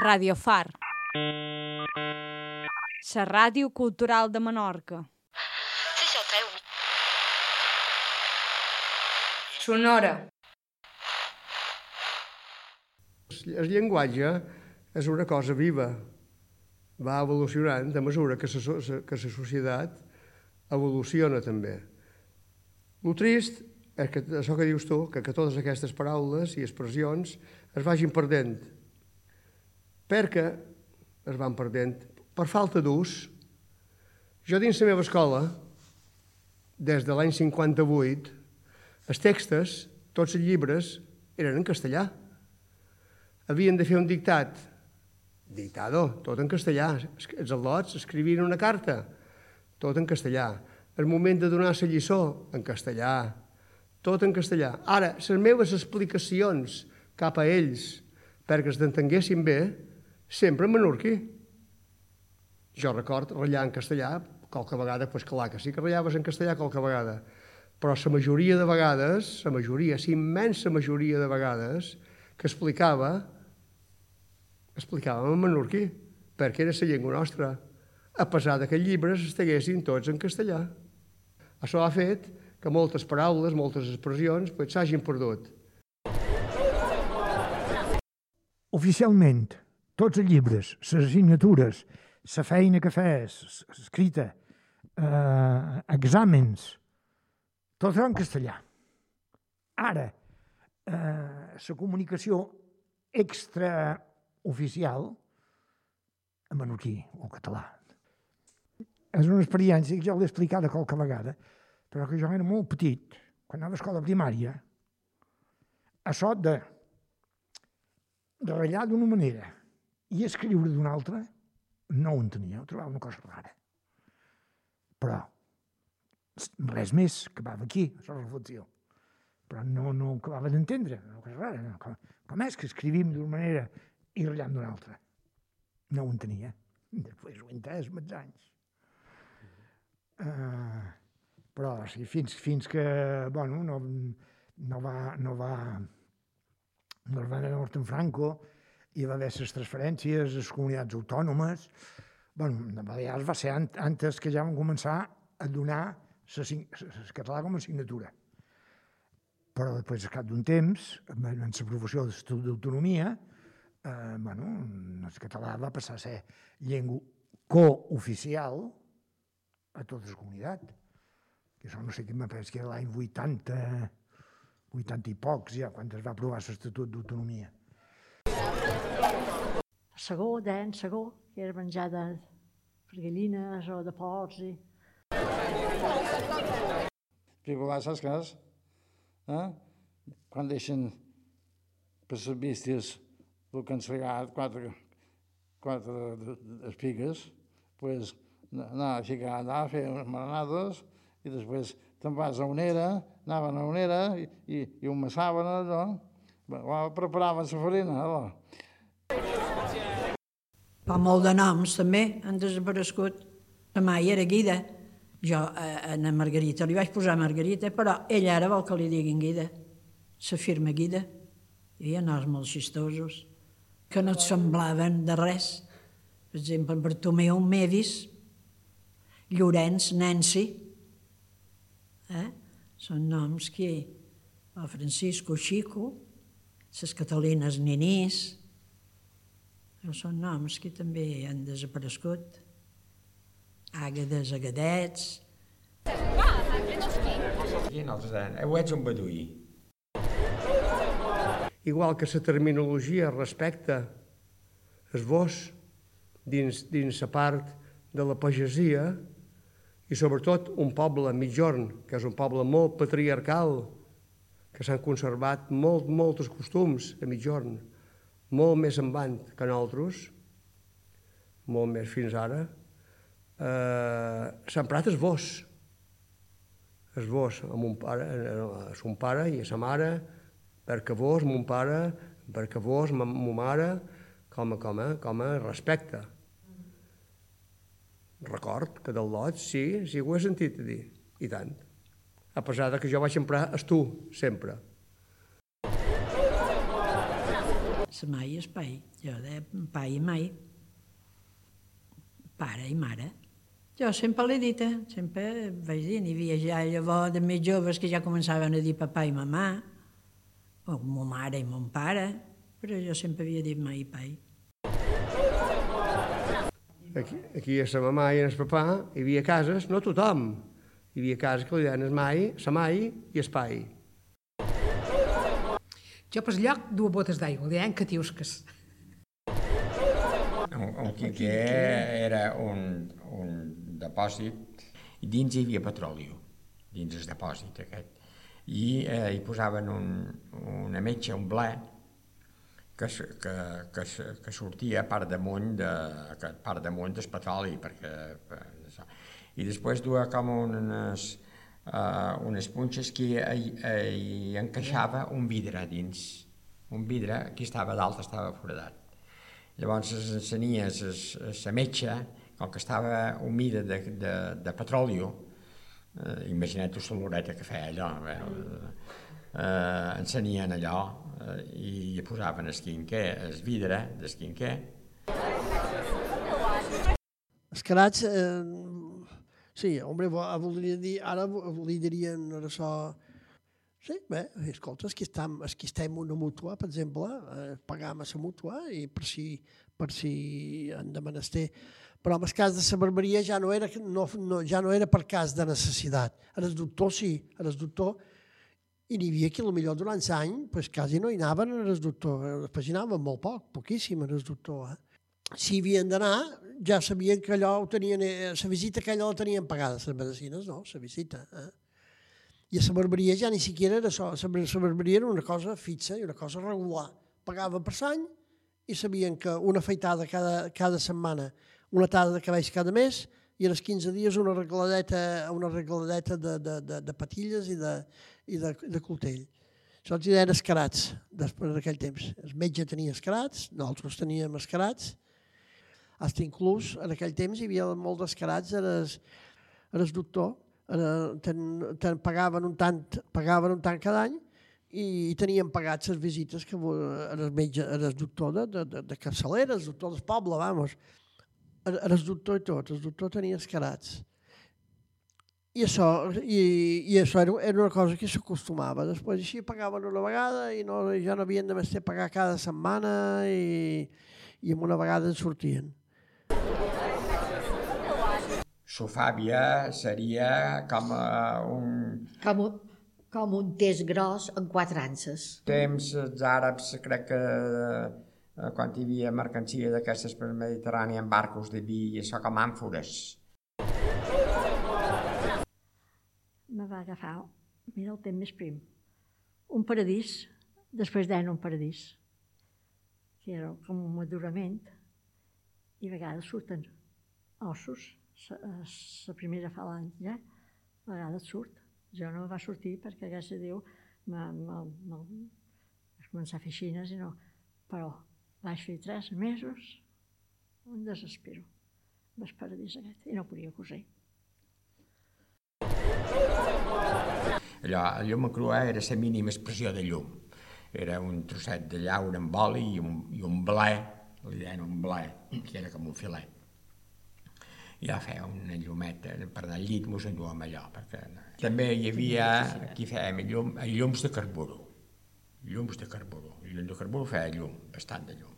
Radio Far. La ràdio cultural de Menorca. Sonora. El llenguatge és una cosa viva, va evolucionant a mesura que la, que la societat evoluciona també. El trist és que això que dius tu, que, que totes aquestes paraules i expressions es vagin perdent. Perquè es van perdent per falta d'ús. Jo dins la meva escola, des de l'any 58, els textos, tots els llibres, eren en castellà. Havien de fer un dictat, dictado, tot en castellà. Els al·lots escrivien una carta, tot en castellà. El moment de donar la lliçó, en castellà, tot en castellà. Ara, les meves explicacions cap a ells, perquè els entenguessin bé, sempre en menorquí. Jo record ratllar en castellà, qualque vegada, doncs clar que sí que ratllaves en castellà qualque vegada, però la majoria de vegades, la majoria, la immensa majoria de vegades, que explicava, explicàvem en menorquí, perquè era la llengua nostra, a pesar que els llibres estiguessin tots en castellà. Això ha fet que moltes paraules, moltes expressions, s'hagin perdut. Oficialment, tots els llibres, les assignatures, la feina que fes, escrita, eh, exàmens, tot era en castellà. Ara, eh, la comunicació extraoficial en menorquí o català. És una experiència que ja l'he explicada qualque vegada, però que jo era molt petit, quan anava a escola primària, això de de ratllar d'una manera i escriure d'una altra, no ho entenia, ho trobava una cosa rara. Però res més que va aquí, la reflexió. Però no, no ho acabava d'entendre, una cosa rara. No? Com, com és que escrivim d'una manera i ratllam d'una altra? No ho entenia. Després ho he entès, molts anys. Uh, però sí, fins, fins que bueno, no, no va, no va, no va anar mort en Franco, hi va haver les transferències les comunitats autònomes. bueno, de Balears va ser an- antes que ja van començar a donar el català com a assignatura. Però després, al cap d'un temps, amb amb l'aprovació de l'Estatut d'Autonomia, eh, bueno, el català va passar a ser llengua cooficial a tota la comunitat. Que això no sé me penso que era l'any 80, 80 i pocs ja, quan es va aprovar l'Estatut d'Autonomia. Segó, dent, segó, que era menjar de gallines o de porcs i... Picolar, saps? Eh? Quan deixen per les bèsties el que han segat quatre, quatre espigues, pues, anar a ficar allà, fer unes maranades, i després te'n vas a una era, anaven a una era i, i, i ho massaven allò, preparaven la farina, allò. Però molt de noms també han desaparegut. La mai era Guida. Jo a, a na Margarita li vaig posar Margarita, però ella ara vol que li diguin Guida. La firma Guida. Hi havia noms molt xistosos que no et semblaven de res. Per exemple, Bartomeu Medis, Llorenç Nancy. Eh? Són noms que... El Francisco Chico, les Catalines Ninís, però són noms que també han desaparegut. Àgades, agadets... I nosaltres deien, heu ets un beduí. Igual que la terminologia respecta esbós dins, dins la part de la pagesia i sobretot un poble mitjorn, que és un poble molt patriarcal, que s'han conservat molt, molts costums a mitjorn, molt més avant que nosaltres, molt més fins ara, eh, s'ha emprat esbós. Esbós a mon pare, a son pare i a sa mare, perquè vos, mon pare, perquè vos, ma, ma mare, com a, com a, com a respecte. Record que del lot, sí, sí ho he sentit a dir, i tant. A pesar de que jo vaig emprar es tu, sempre. sa mai i espai. Jo de pai i mai. Pare i mare. Jo sempre l'he dit, sempre vaig dir, n'hi havia ja llavors de més joves que ja començaven a dir papà i mamà, o mo mare i mon pare, però jo sempre havia dit mai i pai. Aquí, aquí a sa mamà i a sa papà hi havia cases, no tothom, hi havia cases que li deien es mai, sa mai i espai. Jo per lloc dues botes d'aigua, li deien catiusques. Un, un quinquer era un, un depòsit i dins hi havia petroli, dins el depòsit aquest. I eh, hi posaven un, una metxa, un ble, que, que, que, que sortia per damunt, de, que, per damunt del petroli, perquè, per, això. i després duia com unes, uh, unes punxes que hi, hi encaixava un vidre dins, un vidre que estava dalt, estava foradat. Llavors es encenies la metxa, com que estava humida de, de, de petroli, eh, imagina't la l'horeta que feia allò, eh, eh, encenien allò eh, i hi posaven el quinquer, el vidre del quinquer, Escarats, eh, sí, hombre, vo- voldria dir, ara vo- li dirien això... Sí, bé, escolta, és que estem, és que estem una mútua, per exemple, eh, pagam a la mútua i per si, per si han de menester. Però en el cas de la barberia ja no era, no, no, ja no era per cas de necessitat. En el doctor sí, en el doctor i n'hi havia que potser durant l'any pues, quasi no hi anaven en doctor, després hi anaven molt poc, poquíssim en el doctor. Eh? Si havien d'anar, ja sabien que allò ho tenien, eh, la visita que allò la tenien pagada, les medicines no, la visita. Eh? I a la barberia ja ni siquiera era això, la bar- la barberia era una cosa fixa i una cosa regular. Pagava per l'any i sabien que una afeitada cada, cada setmana, una tarda de cabells cada mes i als 15 dies una arregladeta, una arregladeta de, de, de, de patilles i de, i de, de coltell. Això els hi deien escarats després d'aquell temps. El metge tenia escarats, nosaltres teníem escarats, fins inclús en aquell temps hi havia molt d'escarats en el, en el doctor, en ten, ten, pagaven, un tant, pagaven un tant cada any i, i tenien pagats les visites que en el metge, en el doctor de, de, de, de capçalera, el doctor del poble, vamos. En, en el doctor i tot, el doctor tenia escarats. I això, i, i això era, era una cosa que s'acostumava. Després així pagaven una vegada i no, ja no havien de més pagar cada setmana i, i amb una vegada en sortien. Sofàbia seria com uh, un Com un, com un test gros en quatre anses. temps, els àrabs, crec que eh, quan hi havia mercancia d'aquestes per Mediterrani en barcos de vi i això com àmfores. Me va agafar, mira el temps més prim, un paradís, després deien un paradís, que era com un madurament, i a vegades surten ossos, la primera falange, a vegades surt. Jo no va sortir perquè, gràcies a Déu, me, me, me, vaig començar a fer xines i no, però vaig fer tres mesos, un desespero, el paradís aquest, i no podia coser. Allò, la llum crua era la mínima expressió de llum. Era un trosset de llaura amb oli i un, i un ble, li deien un ble, que era com un filet. I ja feia una llumeta, per anar al llit mos enduem allò, perquè també hi havia, aquí fèiem llum, llums de carburo, llums de carburo, llum de carburo feia llum, bastant de llum.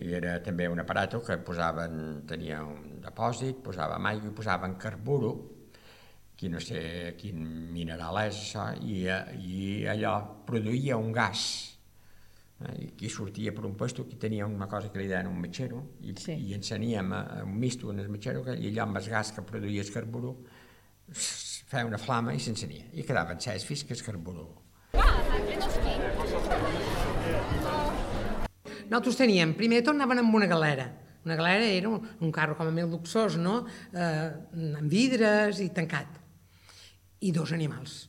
I era també un aparato que posaven, tenia un depòsit, posàvem aigua i posaven carburo, que no sé quin mineral és això, i, eh, i allò produïa un gas. Eh, I aquí sortia per un puesto que tenia una cosa que li deien un metxero, i, sí. i enceníem eh, un misto en el metxero, que, i allò amb el gas que produïa el carburo, feia una flama i s'encenia. I quedava encès fins que el carburo Nosaltres teníem, primer de tot anaven amb una galera. Una galera era un, un carro com a més luxós, no? Eh, amb vidres i tancat. I dos animals.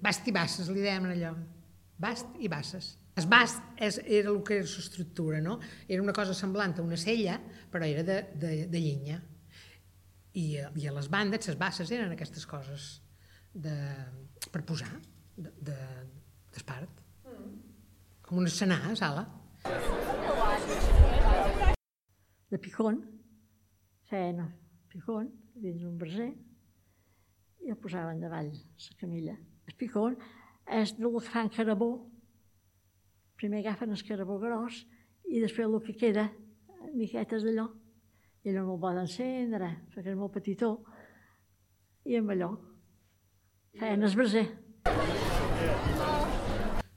Bast i basses, li dèiem allò. Bast i basses. Es mas és, era el que era l'estructura, no? Era una cosa semblant a una cella, però era de, de, de llenya. I, eh, I a les bandes, les basses eren aquestes coses de, per posar d'espart. De, de, mm. Com un escenar, a sala. De picón, el picón, dins un braser, i el posaven davall, la camilla. El picón és del que fan carabó, Primer agafen el carabó gros i després el que queda, miquetes d'allò, i no me'l poden encendre, perquè és molt petitó, i amb allò feien el braser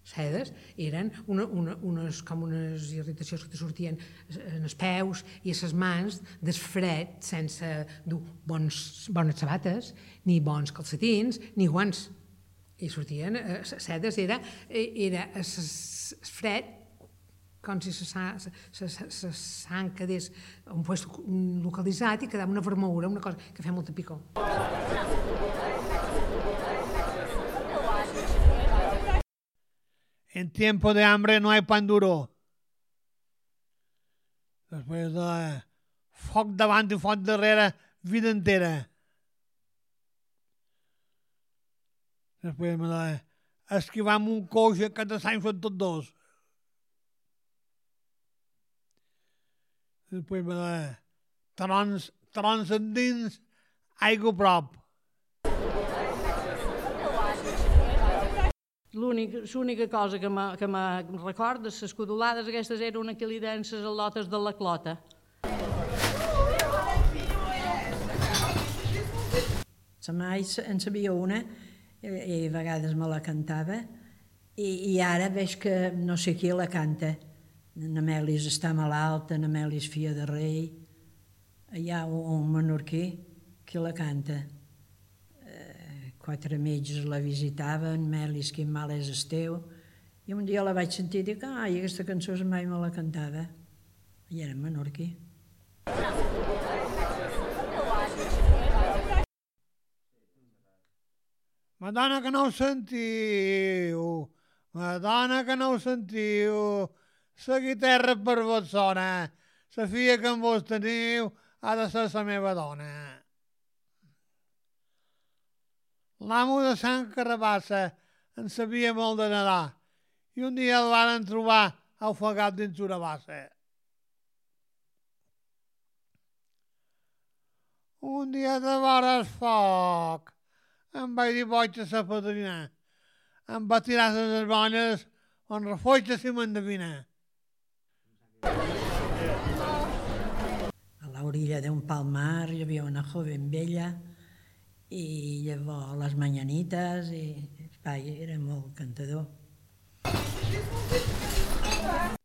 sedes eren una, una, unes, com unes irritacions que te sortien en els peus i a les mans desfred sense dur bons, bones sabates, ni bons calcetins, ni guants. I sortien, eh, sedes era, eh, era es, fred com si la sang quedés un lloc localitzat i quedava una vermoura, una cosa que feia molta picor. En tiempo de hambre no hay pan duro. Després de foc davant i foc darrere, vida entera. Després me de esquivar amb un coix que de sang són tots dos. Després me de trons, trons endins, aigua prop. L'única cosa que me, que me recorda, les codolades aquestes eren una que li deien les al·lotes de la clota. La mai en sabia una i, i a vegades me la cantava i, i ara veig que no sé qui la canta. Na Melis està malalta, na Melis fia de rei. Hi ha un, un menorquí que la canta quatre metges la visitaven, Melis, quin mal és esteu, i un dia la vaig sentir i dic, ai, aquesta cançó mai me la cantava. I era menorquí. Madonna que no ho sentiu, Madonna que no ho sentiu, la guitarra per vos sona, la filla que en vos teniu ha de ser la meva dona. L'amo de Sant Carabassa en sabia molt de nedar i un dia el van trobar ofegat dins una bassa. Un dia de vores foc em vaig dir boig a sa padrina. Em va tirar les bones on refoix si m'endevina. A l'orilla d'un palmar hi havia una joven vella i llavors les mañanites i pai, era molt cantador.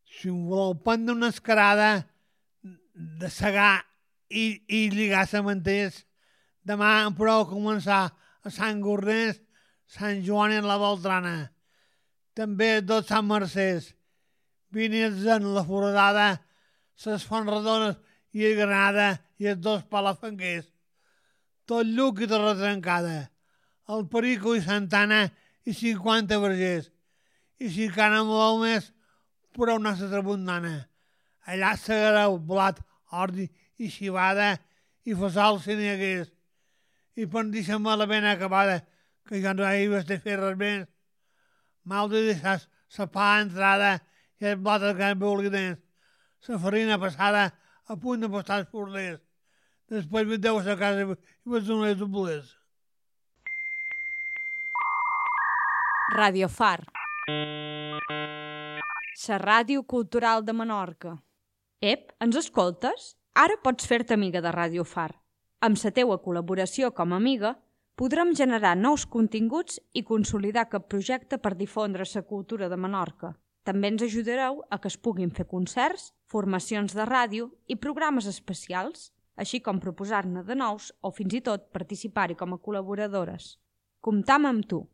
Si em voleu prendre una escarada de segar i, i lligar manters, demà em podeu començar a Sant Gornès, Sant Joan i la Beltrana. També dos Sant Mercès. Vines en la foradada, ses Fontredones i el Granada i els dos Palafanguers tot lluc i torre trencada, el Perico i Santana i 50 vergers, i si cana molt més, però una altra tramuntana. Allà s'agareu blat, ordi i xivada i fesol si n'hi hagués. I per deixar-me la ben acabada, que ja no hi vas de fer res més. Mal de deixar la pa entrada i el blat que vulgui dins. La farina passada a punt de postar els forners. Després vendeu a casa i vaig donar les bolers. Radio Far. La ràdio cultural de Menorca. Ep, ens escoltes? Ara pots fer-te amiga de Radio Far. Amb la teua col·laboració com a amiga, podrem generar nous continguts i consolidar cap projecte per difondre la cultura de Menorca. També ens ajudareu a que es puguin fer concerts, formacions de ràdio i programes especials així com proposar-ne de nous o fins i tot participar-hi com a col·laboradores. Comptam amb tu!